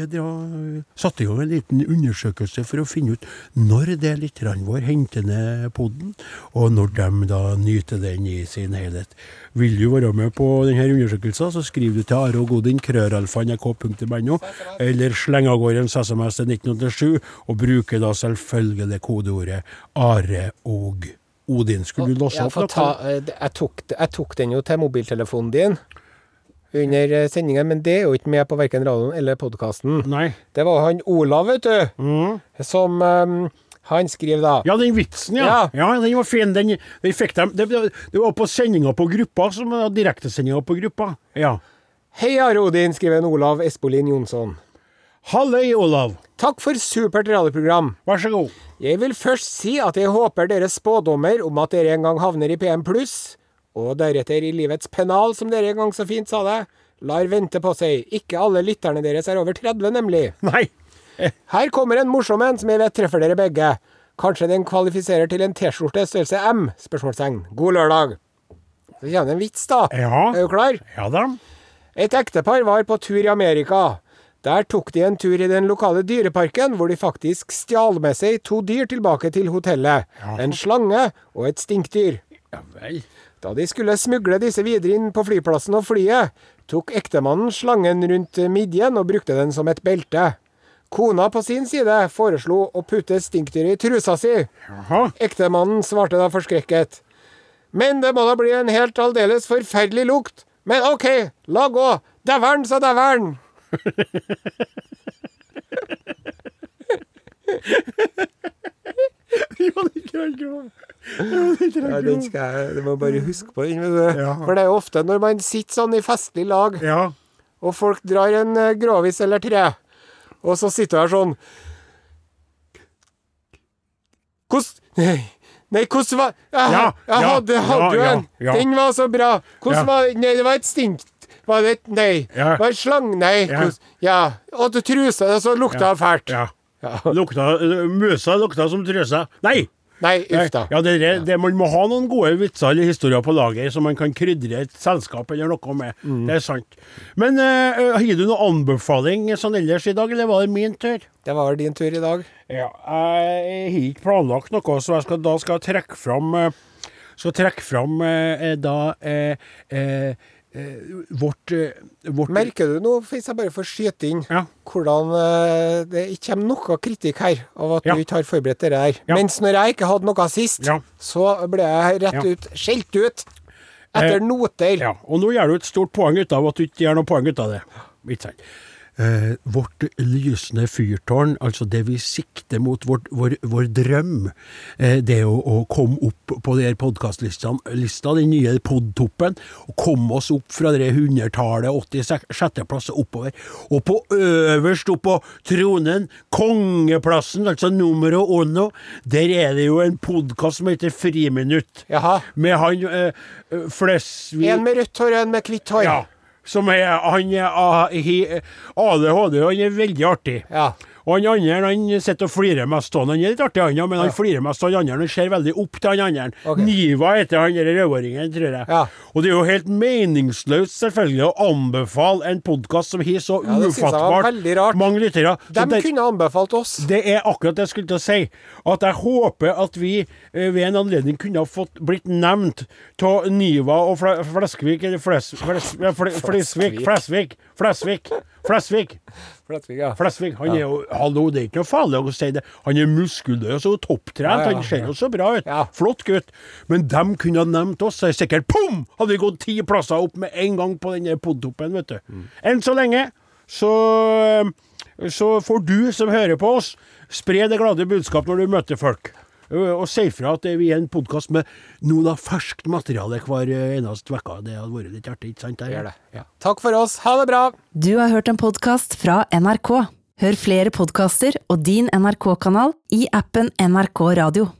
satt i gang en liten undersøkelse for å finne ut når det er lytterne våre henter ned podden, og når de da nyter den i sin helhet. Vil du være med på denne undersøkelsen, så skriver du til Are og Godin, krøralfa.nrk.no, eller sleng av gårde en SMS til 1987, og bruker da selvfølgelig kodeordet Are og Odin. Skulle du låse opp noe? ta, eh, jeg, tok, jeg tok den jo til mobiltelefonen din under eh, sendingen, men det er jo ikke med på verken radioen eller podkasten. Det var han Olav, vet du, som eh, Han skriver da Ja, den vitsen, ja. Ja. Ja, Den var fin. Den, den fikk dem. Det, det var på sendinga på gruppa, som direktesendinga på gruppa. Ja. Hei, Rodin, Odin, skriver en Olav Espolin Jonsson. Halløy, Olav. Takk for supert radioprogram. Vær så god. Jeg vil først si at jeg håper deres spådommer om at dere en gang havner i PM og deretter i livets pennal, som dere en gang så fint sa det, lar vente på seg. Ikke alle lytterne deres er over 30, nemlig. Nei. Her kommer en morsom en som jeg vet treffer dere begge. Kanskje den kvalifiserer til en T-skjorte størrelse M? Spørsmålstegn. God lørdag. Så kommer det en vits, da. Ja. Er du klar? Ja da. Et ektepar var på tur i Amerika. Der tok de en tur i den lokale dyreparken, hvor de faktisk stjal med seg to dyr tilbake til hotellet. En slange og et stinkdyr. Ja vel. Da de skulle smugle disse videre inn på flyplassen og flyet, tok ektemannen slangen rundt midjen og brukte den som et belte. Kona på sin side foreslo å putte stinkdyret i trusa si. Ektemannen svarte da forskrekket. Men det må da bli en helt aldeles forferdelig lukt. Men OK, la gå. Dæveren, sa dæveren. Jo, det er ikke grov. Ja, den skal jeg, du må bare huske på den. Ja. For det er jo ofte når man sitter sånn i festlig lag, Ja. og folk drar en eh, grovis eller tre, og så sitter du her sånn Hvordan Nei, hvordan var Jeg, Ja, jeg ja, hadde, hadde ja, jo en. ja. Den var så bra. Hvordan Ja. var Nei, det var et stink. Var det et Nei. Ja. Var det slang? Nei. Ja. Hvordan- Ja. Og du truse, og så lukta det fælt. ja. Lukta, musa lukta som trusa. Nei! Nei, uff da. Ja, det, det, det, man må ha noen gode vitser eller historier på lager som man kan krydre et selskap eller noe med. Mm. Det er sant. Men uh, har du noen anbefaling sånn ellers i dag, eller var det min tur? Det var din tur i dag. Ja, jeg har ikke planlagt noe, så jeg skal, da skal jeg trekke fram eh, Skal trekke fram eh, da eh, eh, vårt, eh, vårt Merker du nå, hvis jeg bare får skyte inn, Ja. hvordan eh, det ikke kommer noe kritikk her av at Ja. du ikke har forberedt dette her. Ja. Mens når jeg ikke hadde noe sist, så ble jeg rett ut skjelt ut etter Eh, noter. Og nå gjør du et stort poeng ut av at du ikke gjør noe poeng ut av det. Ikke sant? Eh, vårt lysende fyrtårn, altså det vi sikter mot, vårt, vår, vår drøm, eh, det å, å komme opp på de her podkastlistene, den nye podtoppen, og komme oss opp fra det hundretallet, 86. plass og oppover. Og på øverst opp på tronen, kongeplassen, altså numero ono, der er det jo en podkast som heter Friminutt. Jaha. Med han eh, Flesvig En med rødt hår og en med hvitt hår. Ja. Som er Han ah, ADHD, og han er veldig artig. Ja. Og han andre han sitter og flirer mest av han. Er litt artig, han, ja, men han flirer mest av han andre. Han ser veldig opp til han andre. Okay. Niva heter han der rødhåringen, tror jeg. Ja. Og det er jo helt meningsløst, selvfølgelig, å anbefale en podkast som har så Ja, ufattbart mange lyttere. De det, kunne anbefalt oss. det er akkurat det jeg skulle til å si. At jeg håper at vi eh, ved en anledning kunne ha fått blitt nevnt av Niva og Fle Fleskvik eller Fles Fles Fle Fle Flesvig Flesvig Flesvig ja. Flesvig. Han er jo Hallo, det er ikke noe farlig å si det. Han er muskuløs og topptrent. Han ser jo så bra ut. Ja. Flott gutt. Men dem kunne ha nevnt oss, så er sikkert pom! Hadde vi gått ti plasser opp med en gang på den podtoppen, vet du. Mm. Enn så lenge så så får du som hører på oss, spre det glade budskap når du møter folk. Og og si fra at vi er en podkast med noe da ferskt materiale hver eneste uke. Det hadde vært litt artig, ikke sant? Det Gjør det. Ja. Takk for oss. Ha det bra. Du har hørt en podkast fra NRK. Hør flere podkaster og din NRK-kanal i appen NRK Radio.